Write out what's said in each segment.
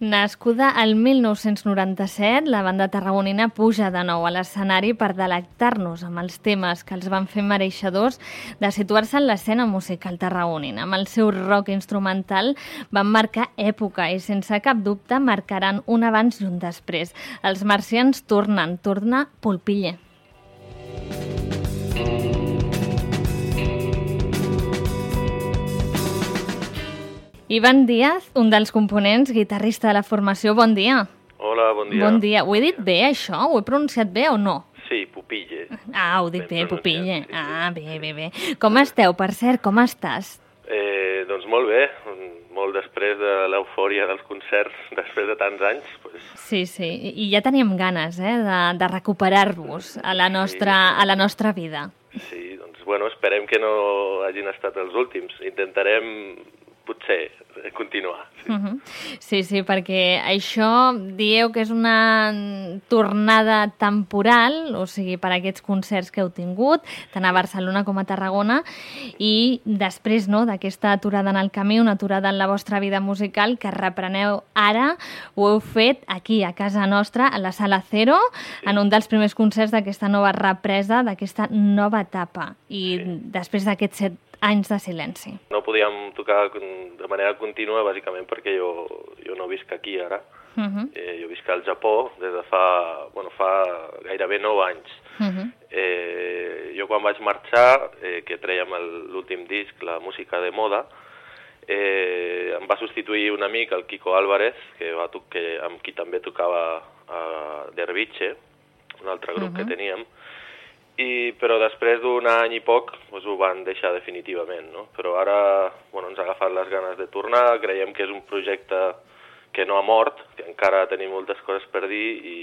Nascuda al 1997, la banda tarragonina puja de nou a l'escenari per delectar-nos amb els temes que els van fer mereixedors de situar-se en l'escena musical tarragonina. Amb el seu rock instrumental van marcar època i sense cap dubte marcaran un abans i un després. Els marcians tornen, torna Pulpille. Ivan Díaz, un dels components, guitarrista de la formació, bon dia. Hola, bon dia. Bon dia. Ho he dit bé, això? Ho he pronunciat bé o no? Sí, Pupille. Ah, ho dit Ben bé, Pupille. sí, sí. Ah, bé, bé, bé. Com esteu, per cert, com estàs? Eh, doncs molt bé, molt després de l'eufòria dels concerts, després de tants anys, pues, Sí, sí, i ja teníem ganes eh, de, de recuperar-vos a, la nostra, a la nostra vida. sí, doncs bueno, esperem que no hagin estat els últims. Intentarem, potser, eh, continuar. Sí. Uh -huh. Sí, sí, perquè això dieu que és una tornada temporal, o sigui, per aquests concerts que heu tingut, tant a Barcelona com a Tarragona, i després no, d'aquesta aturada en el camí, una aturada en la vostra vida musical, que repreneu ara, ho heu fet aquí, a casa nostra, a la Sala Cero, en un dels primers concerts d'aquesta nova represa, d'aquesta nova etapa, i Sí. després d'aquests set anys de silenci. No podíem tocar de manera contínua, bàsicament perquè jo, jo no visc aquí ara. Uh -huh. Eh, jo visc al Japó des de fa, bueno, fa gairebé 9 anys. Uh -huh. Eh, jo quan vaig marxar, eh, que trèiem el- l'últim disc, la música de moda, eh, em va substituir un amic, el Kiko Álvarez, que va que, amb qui també tocava a Derviche, un altre grup uh -huh. que teníem, i, però després d'un any i poc doncs, ho van deixar definitivament, no? Però ara bueno, ens ha agafat les ganes de tornar, creiem que és un projecte que no ha mort, que encara tenim moltes coses per dir i,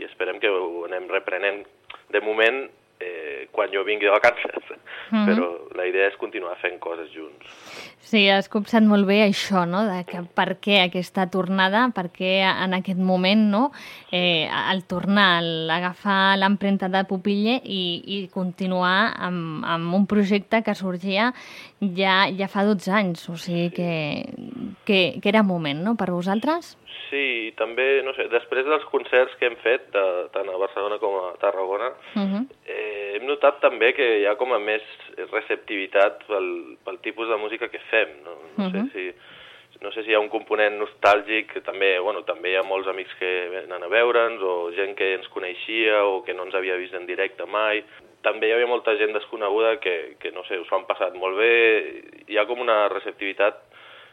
i esperem que ho anem reprenent. De moment, eh, quan jo vingui de vacances, Mhm. però la idea és continuar fent coses junts. Sí, has copsat molt bé això, no?, de que per què aquesta tornada, per què en aquest moment, no?, eh, el tornar, el agafar l'empremta de Pupille i, i continuar amb, amb un projecte que sorgia ja, ja fa 12 anys, o sigui que, que, que era moment, no?, per vosaltres? Sí, i també, no sé, després dels concerts que hem fet, de, tant a Barcelona com a Tarragona, Uh -huh. eh, hem notat també que hi ha com a més receptivitat pel, pel tipus de música que fem. No, no, Mhm. sé si, no sé si hi ha un component nostàlgic, que també, bueno, també hi ha molts amics que venen a veure'ns, o gent que ens coneixia o que no ens havia vist en directe mai. També hi havia molta gent desconeguda que, que no sé, us ho han passat molt bé. Hi ha com una receptivitat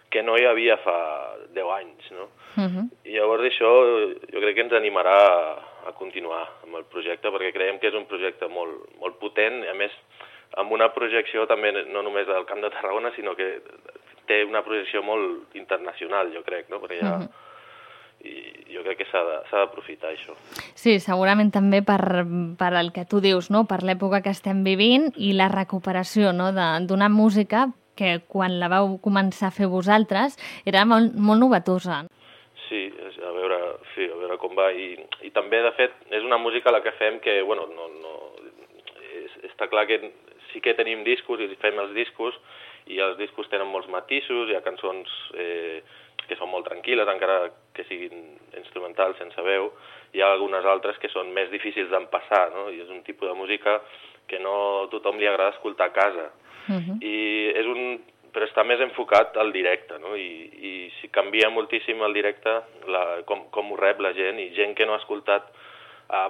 que no hi havia fa 10 anys, no? Uh -huh. I llavors això jo crec que ens animarà a, a continuar amb el projecte perquè creiem que és un projecte molt, molt potent i a més amb una projecció també no només del Camp de Tarragona sinó que té una projecció molt internacional jo crec, no? perquè ja, Mhm. i jo crec que s'ha d'aprofitar això. Sí, segurament també per, per el que tu dius, no? per l'època que estem vivint i la recuperació no? d'una música que quan la vau començar a fer vosaltres era molt, molt novatosa. Sí, a veure, sí, a veure com va. I, I també, de fet, és una música la que fem que, bueno, no, no, és, està clar que sí que tenim discos i fem els discos i els discos tenen molts matisos, hi ha cançons eh, que són molt tranquil·les, encara que siguin instrumentals sense veu, hi ha algunes altres que són més difícils d'empassar, no? i és un tipus de música que no tothom li agrada escoltar a casa Uh -huh. i és un però està més enfocat al directe, no? I, i si canvia moltíssim el directe, la, com, com ho rep la gent, i gent que no ha escoltat a,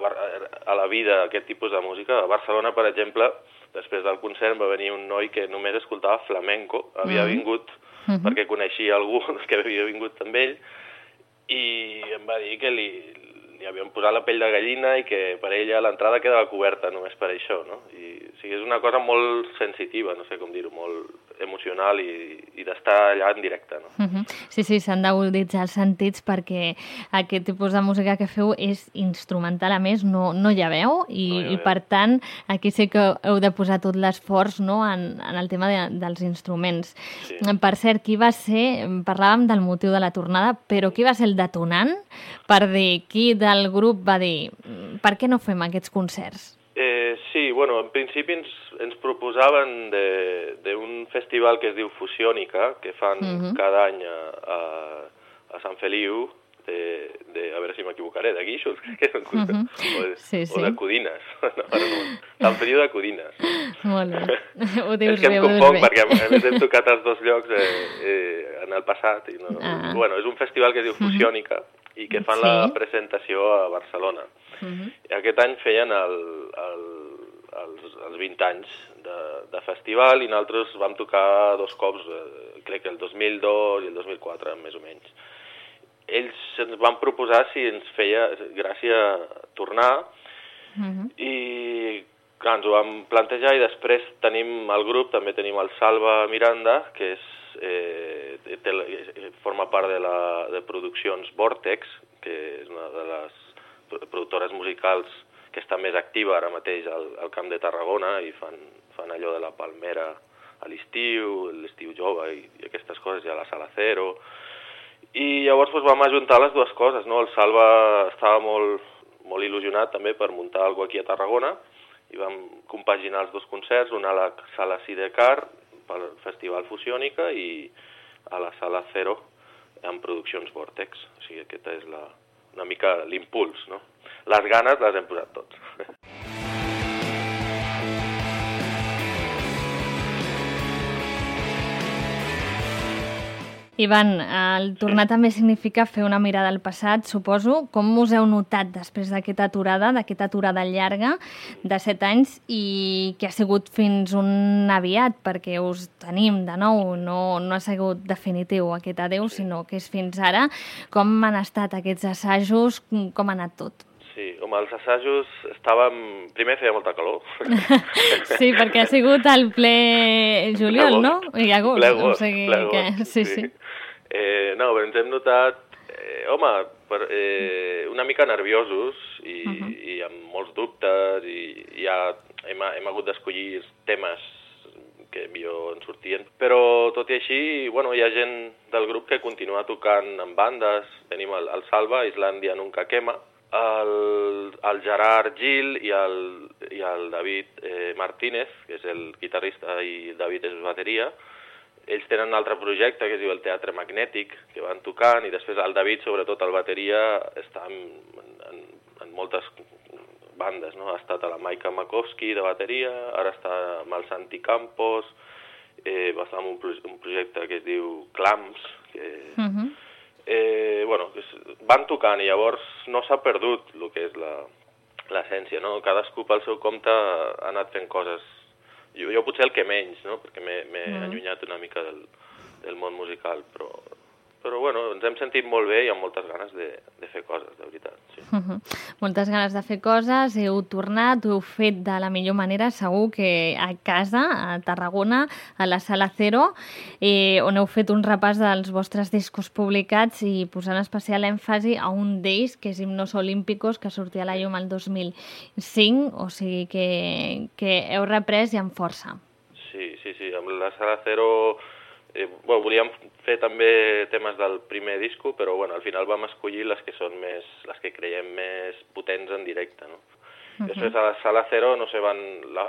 a la vida aquest tipus de música. A Barcelona, per exemple, després del concert va venir un noi que només escoltava flamenco, havia Mhm. vingut Mhm. perquè coneixia algú que havia vingut amb ell, i em va dir que li, li havien posat la pell de gallina i que per ella l'entrada quedava coberta només per això, no? I, o sigui, és una cosa molt sensitiva, no sé com dir-ho, molt emocional i, i d'estar allà en directe, no? Uh -huh. Sí, sí, s'han d'aguditzar els sentits perquè aquest tipus de música que feu és instrumental, a més, no, no hi ha veu i, No hi ha i per tant aquí sí que heu de posar tot l'esforç no, en, en el tema de, dels instruments. Sí. Per cert, qui va ser, parlàvem del motiu de la tornada, però qui va ser el detonant per dir, qui del grup va dir "Mm, per què no fem aquests concerts? Bueno, en principi ens, ens proposaven de- d'un festival que es diu Fusiònica, que fan Mhm. cada any a, a, a Sant Feliu, de, de a veure si m'equivocaré, de guixos, crec que uh -huh. o, de, sí, sí. o de codines. No, no. Sant Feliu de Codines. Molt bé. Ho dius és que bé, em confonc perquè a més hem tocat als dos llocs eh, eh, en el passat. I no, Ah. Bueno, és un festival que es diu Fusiònica i que fan Sí. la presentació a Barcelona. Uh -huh. I aquest any feien el, el, els, els 20 anys de, de festival i nosaltres vam tocar dos cops, eh, crec que el 2002 i el 2004, més o menys. Ells ens van proposar si ens feia gràcia tornar Uh -huh. i clar, ens ho vam plantejar i després tenim el grup, també tenim el Salva Miranda, que és, eh, té, forma part de, la, de produccions Vortex, que és una de les pro- productores musicals que està més activa ara mateix al, al Camp de Tarragona i fan, fan allò de la Palmera a l'estiu, l'estiu jove i, i aquestes coses, i a la Sala Cero. I llavors doncs, vam ajuntar les dues coses, no? El Salva estava molt, molt il·lusionat també per muntar alguna aquí a Tarragona i vam compaginar els dos concerts, un a la Sala Sidecar pel Festival Fusiònica i a la Sala Cero amb produccions Vortex. O sigui, aquesta és la, una mica l'impuls, no? Les ganes les hem posat tots. Ivan, el tornar també significa fer una mirada al passat, suposo. Com us heu notat després d'aquesta aturada, d'aquesta aturada llarga de set anys i que ha sigut fins un aviat, perquè us tenim de nou, no, no ha sigut definitiu aquest adeu, sinó que és fins ara. Com han estat aquests assajos? Com ha anat tot? Sí, home, els assajos estàvem... Primer feia molta calor. Sí, perquè ha sigut el ple juliol, no? I agost. Ple o agost, sigui ple que... agost, Sí, sí. Eh, no, però ens hem notat, eh, home, per, eh, una mica nerviosos i, uh -huh. i amb molts dubtes i, i ja hem, hem hagut d'escollir temes que millor en sortien. Però tot i així, bueno, hi ha gent del grup que continua tocant en bandes. Tenim el, el Salva, Islàndia Nunca Quema, el, el Gerard Gil i el, i el David eh, Martínez, que és el guitarrista i el David és bateria. Ells tenen un altre projecte que es diu el Teatre Magnètic, que van tocant, i després el David, sobretot el bateria, està en, en, en moltes bandes, no? Ha estat a la Maika Makowski de bateria, ara està amb el Santi Campos, eh, va estar en un, pro un projecte que es diu Clams, que, Uh -huh. Eh, bueno, van tocant i llavors no s'ha perdut el que és la l'essència, no? Cadascú pel seu compte ha anat fent coses. Jo, jo potser el que menys, no? Perquè m'he mm. allunyat una mica del, del món musical, però, però bueno, ens hem sentit molt bé i amb moltes ganes de, de fer coses, de veritat. Sí. Uh -huh. Moltes ganes de fer coses, heu tornat, ho heu fet de la millor manera, segur que a casa, a Tarragona, a la Sala Cero, eh, on heu fet un repàs dels vostres discos publicats i posant especial èmfasi a un d'ells, que és Himnos Olímpicos, que sortia a la llum el 2005, o sigui que, que heu reprès i amb força. Sí, sí, sí, amb la Sala Cero eh, bueno, volíem fer també temes del primer disco, però bueno, al final vam escollir les que són més, les que creiem més potents en directe, no? Uh -huh. Després a la Sala Cero, no sé, van, la,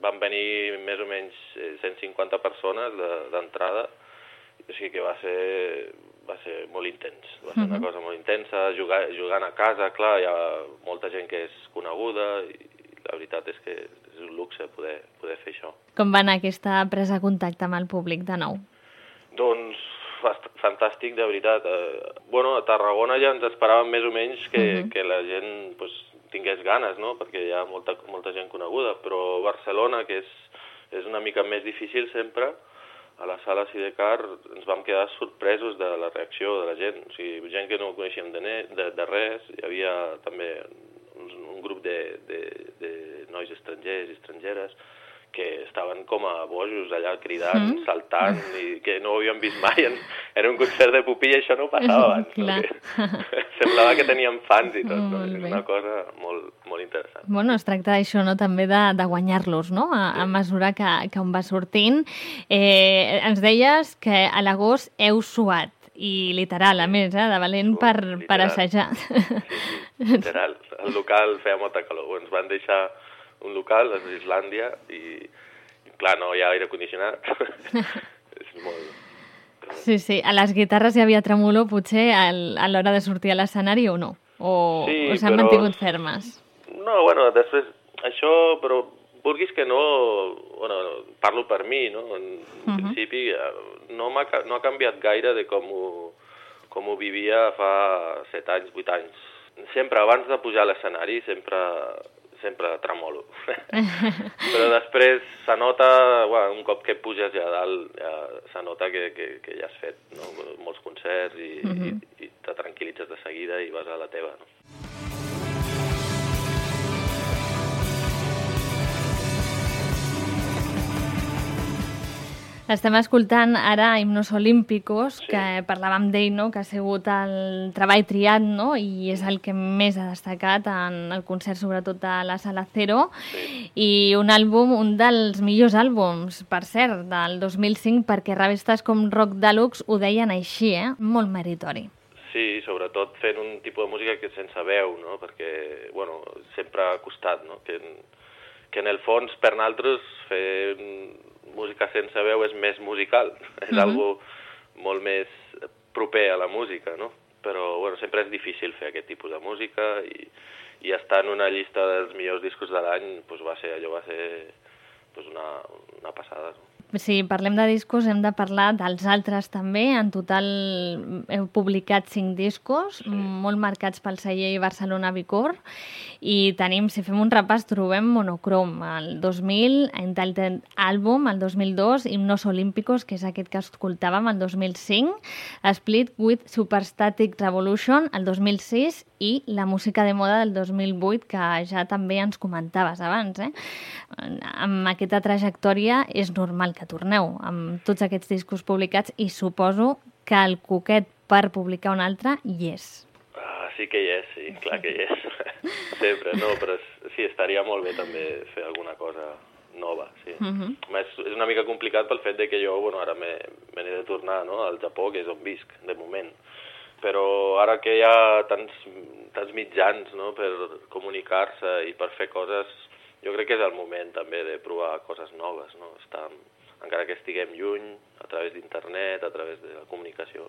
van venir més o menys eh, 150 persones d'entrada, de, o sigui que va ser, va ser molt intens, va ser uh -huh. una cosa molt intensa, jugar, jugant a casa, clar, hi ha molta gent que és coneguda i, la veritat és que és un luxe poder, poder fer això. Com va anar aquesta presa de contacte amb el públic de nou? Doncs fantàstic, de veritat. Eh, bueno, a Tarragona ja ens esperàvem més o menys que, uh -huh. que la gent pues, tingués ganes, no? perquè hi ha molta, molta gent coneguda, però Barcelona, que és, és una mica més difícil sempre, a la sala Sidecar ens vam quedar sorpresos de la reacció de la gent, o sigui, gent que no coneixíem de, de, de res, hi havia també un, un grup de, de, de nois estrangers i estrangeres que estaven com a bojos allà cridant, mm. saltant, i que no ho havíem vist mai en, en un concert de pupí i això no passava abans. No? Que semblava que teníem fans i tot, no? és una cosa molt, molt interessant. Bueno, es tracta d'això, no?, també de, de guanyar-los, no?, a, a mesura que, que on va sortint. Eh, ens deies que a l'agost heu suat, i literal, a més, eh, de valent per, literal. per assajar. Sí, sí, literal. El local feia molta calor, ens van deixar un local, és d'Islàndia, i, i clar, no hi ha aire condicionat. és molt... Sí, sí. A les guitarres hi havia tremolor, potser, al, a l'hora de sortir a l'escenari o no? O, Sí, o s'han però- mantingut fermes? No, bueno, després, això, però vulguis que no, bueno, parlo per mi, no? En Mhm. principi eh, no, ca- no ha canviat gaire de com ho, com ho vivia fa 7 anys, 8 anys. Sempre, abans de pujar a l'escenari, sempre, sempre tremolo. però després se nota, bueno, un cop que puges ja dalt, ja se nota que, que, que ja has fet no? molts concerts i, Mhm. i, i te tranquil·litzes de seguida i vas a la teva. No? Estem escoltant ara Himnos Olímpicos, Sí. que parlàvem d'ell, no? que ha sigut el treball triat no? i és el que més ha destacat en el concert, sobretot de la Sala Cero, Sí. i un àlbum, un dels millors àlbums, per cert, del 2005, perquè revistes com Rock Deluxe ho deien així, eh? molt meritori. Sí, sobretot fent un tipus de música que sense veu, no? perquè bueno, sempre ha costat, no? que, que en el fons per nosaltres fer música sense veu és més musical, és Mhm. algo molt més proper a la música, no? però bueno, sempre és difícil fer aquest tipus de música i, i estar en una llista dels millors discos de l'any pues, va ser, allò va ser pues, una, una passada. No? Si parlem de discos, hem de parlar dels altres també. En total heu publicat cinc discos, sí. molt marcats pel celler Barcelona Vicor. I tenim, si fem un repàs, trobem Monocrom, el 2000, Entitled Album, el 2002, Himnos Olímpicos, que és aquest que escoltàvem, el 2005, Split with Superstatic Revolution, el 2006, i la música de moda del 2008, que ja també ens comentaves abans. Eh? Amb aquesta trajectòria és normal que torneu amb tots aquests discos publicats i suposo que el coquet per publicar un altre hi és. Ah, sí que hi és, sí, clar que hi és. Sempre, no, però sí, estaria molt bé també fer alguna cosa nova, sí. Mhm. Home, és, és una mica complicat pel fet de que jo, bueno, ara n'he de tornar no, al Japó, que és on visc, de moment. Però ara que hi ha tants, tants mitjans no, per comunicar-se i per fer coses, jo crec que és el moment també de provar coses noves, no? Estar, encara que estiguem lluny, a través d'internet, a través de la comunicació,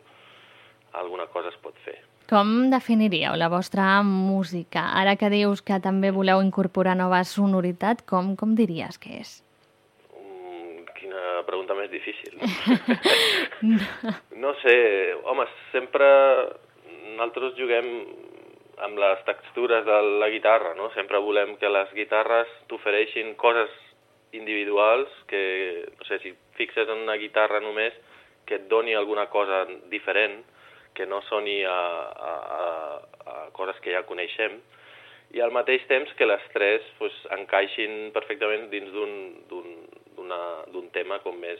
alguna cosa es pot fer. Com definiríeu la vostra música? Ara que dius que també voleu incorporar nova sonoritat, com, com diries que és? Quina pregunta més difícil. no sé, home, sempre nosaltres juguem amb les textures de la guitarra, no? Sempre volem que les guitarres t'ofereixin coses individuals que, no sé, si fixes en una guitarra només, que et doni alguna cosa diferent, que no soni a, a, a, a coses que ja coneixem, i al mateix temps que les tres pues, encaixin perfectament dins d'un d'un tema com més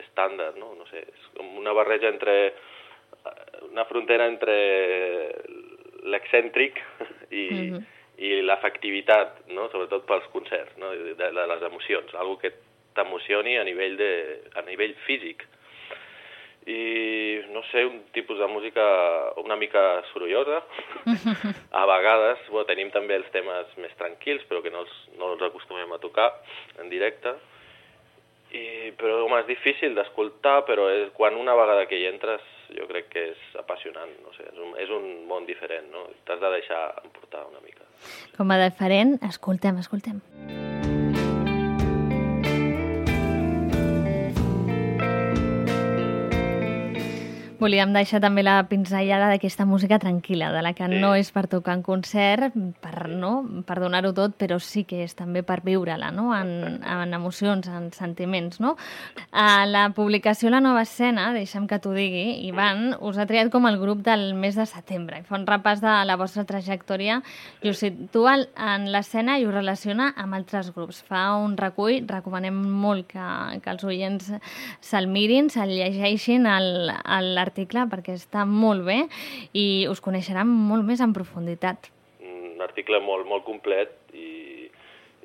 estàndard, no? No sé, és com una barreja entre una frontera entre l'excèntric i, Mhm. i l'efectivitat, no? sobretot pels concerts, no? de, de les emocions, algo que t'emocioni a nivell de, a nivell físic. I, no sé, un tipus de música una mica sorollosa. a vegades, bueno, tenim també els temes més tranquils, però que no els, no els acostumem a tocar en directe. I, però, home, és difícil d'escoltar, però és, quan una vegada que hi entres, jo crec que és apassionant, no sé, és un, és un món diferent, no? T'has de deixar emportar una mica. Com a diferent, escoltem, escoltem. Volíem deixar també la pinzellada d'aquesta música tranquil·la, de la que Sí. no és per tocar en concert, per, no? per donar-ho tot, però sí que és també per viure-la, no? en, en emocions, en sentiments. No? A la publicació La Nova Escena, deixa'm que t'ho digui, Ivan, us ha triat com el grup del mes de setembre i fa un repàs de la vostra trajectòria i us situa en l'escena i ho relaciona amb altres grups. Fa un recull, recomanem molt que, que els oients se'l mirin, se'l llegeixin el- el- l'article perquè està molt bé i us coneixeran molt més en profunditat. un article molt, molt complet i,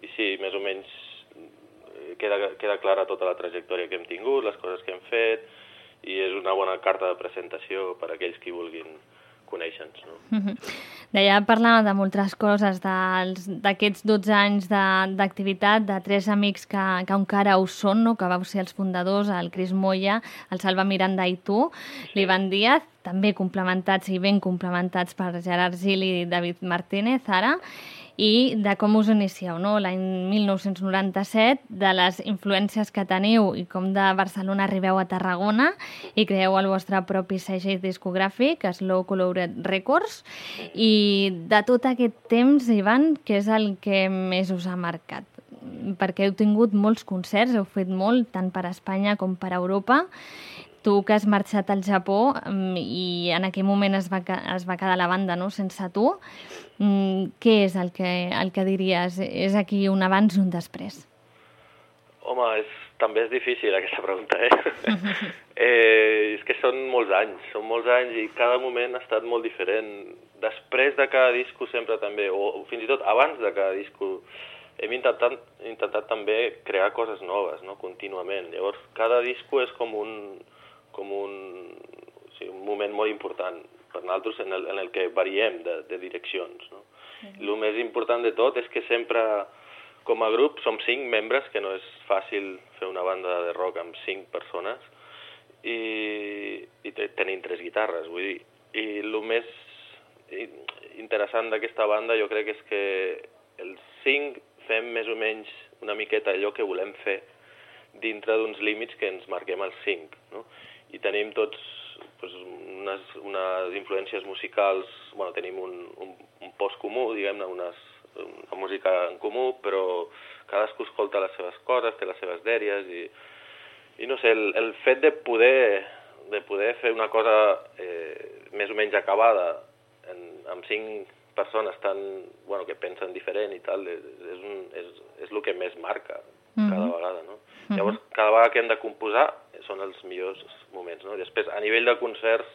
i sí, més o menys eh, queda, queda clara tota la trajectòria que hem tingut, les coses que hem fet i és una bona carta de presentació per a aquells que vulguin conèixer-nos. No? Mm -hmm. Deia, parlava de moltes coses, d'aquests 12 anys d'activitat, de, de tres amics que, que encara ho són, no? que vau ser els fundadors, el Cris Moya, el Salva Miranda i tu, sí. l'Ivan Díaz, també complementats i ben complementats per Gerard Gil i David Martínez, ara, i de com us inicieu, no? l'any 1997, de les influències que teniu i com de Barcelona arribeu a Tarragona i creeu el vostre propi segell discogràfic, Slow Colored Records, i de tot aquest temps, Ivan, què és el que més us ha marcat? Perquè heu tingut molts concerts, heu fet molt, tant per Espanya com per Europa, tu que has marxat al Japó mm, i en aquell moment es va, es va quedar la banda no? sense tu, mm, què és el que, el que diries? És aquí un abans i un després? Home, és, també és difícil aquesta pregunta, eh? eh? És que són molts anys, són molts anys i cada moment ha estat molt diferent. Després de cada disco sempre també, o fins i tot abans de cada disco, hem intentat, intentat també crear coses noves, no?, contínuament. Llavors, cada disco és com un, com un, o sigui, un moment molt important per nosaltres en el, en el que variem de, de direccions. No? Mm -hmm. El més important de tot és que sempre, com a grup, som cinc membres, que no és fàcil fer una banda de rock amb cinc persones, i, i tenim tres guitarres, vull dir. I el més interessant d'aquesta banda jo crec és que els cinc fem més o menys una miqueta allò que volem fer dintre d'uns límits que ens marquem els cinc. No? I tenim tots pues, unes, unes influències musicals, bueno, tenim un, un, un post comú, diguem-ne, una música en comú, però cadascú escolta les seves coses, té les seves dèries i, i no sé, el, el fet de poder, de poder fer una cosa eh, més o menys acabada en, amb cinc persones tan, bueno, que pensen diferent i tal, és, és, un, és, és el que més marca mm -hmm. cada vegada, no? -huh. Llavors, cada vegada que hem de composar són els millors moments. No? Després, a nivell de concerts,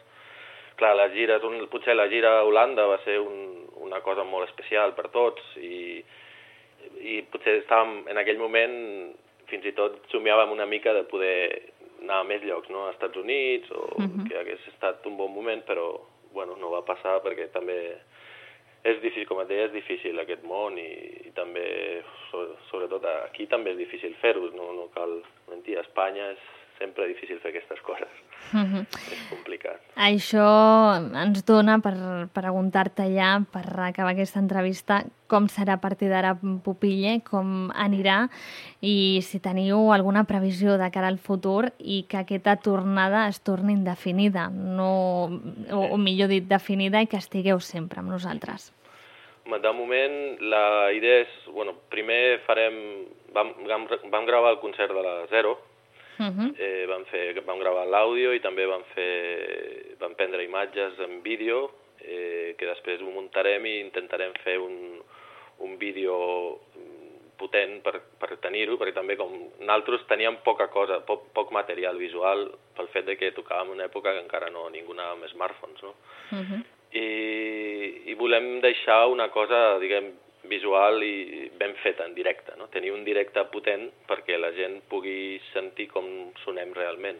clar, les gires, un, potser la gira a Holanda va ser un, una cosa molt especial per tots i, i potser estàvem en aquell moment fins i tot somiàvem una mica de poder anar a més llocs, no? als Estats Units, o uh -huh. que hagués estat un bon moment, però bueno, no va passar perquè també és difícil, com et deia, és difícil aquest món i, i també, sobretot aquí també és difícil fer-ho, no, no cal mentir, a Espanya és sempre difícil fer aquestes coses. Uh -huh. És complicat. Això ens dona per preguntar-te ja, per acabar aquesta entrevista, com serà a partir d'ara Pupille, com anirà i si teniu alguna previsió de cara al futur i que aquesta tornada es torni indefinida, no, o, o millor dit, definida i que estigueu sempre amb nosaltres. De moment, la idea és... Bueno, primer farem... Vam, vam, vam gravar el concert de la Zero, Uh -huh. eh, vam, fer, vam gravar l'àudio i també vam, fer, vam prendre imatges en vídeo eh, que després ho muntarem i intentarem fer un, un vídeo potent per, per tenir-ho, perquè també com nosaltres teníem poca cosa, poc, poc material visual pel fet de que tocàvem una època que encara no ningú anava amb smartphones, no? Uh -huh. I, I volem deixar una cosa, diguem, visual i ben feta en directe, no? tenir un directe potent perquè la gent pugui sentir com sonem realment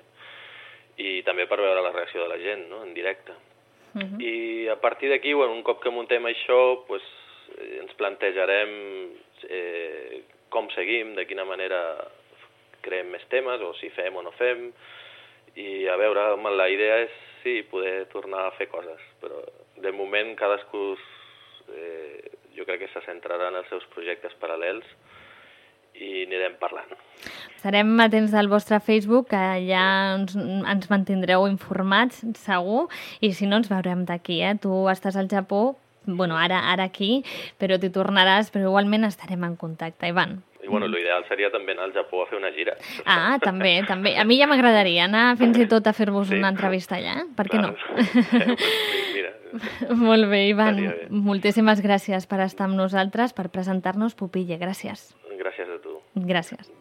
i també per veure la reacció de la gent no? en directe. Uh -huh. I a partir d'aquí, bueno, un cop que muntem això, pues, eh, ens plantejarem eh, com seguim, de quina manera creem més temes, o si fem o no fem, i a veure, la idea és sí, poder tornar a fer coses, però de moment cadascú eh, jo crec que se centrarà en els seus projectes paral·lels i anirem parlant. Estarem atents al vostre Facebook, que ja ens, ens mantindreu informats, segur, i si no ens veurem d'aquí, eh? Tu estàs al Japó, bueno, ara, ara aquí, però t'hi tornaràs, però igualment estarem en contacte, Ivan. I bueno, l'ideal seria també anar al Japó a fer una gira. Ah, també, també. A mi ja m'agradaria anar fins i tot a fer-vos sí. una entrevista allà, eh? Per què no? Mira. Molt bé, Ivan. Bé. Moltíssimes gràcies per estar amb nosaltres, per presentar-nos Pupille. Gràcies. Gràcies a tu. Gràcies.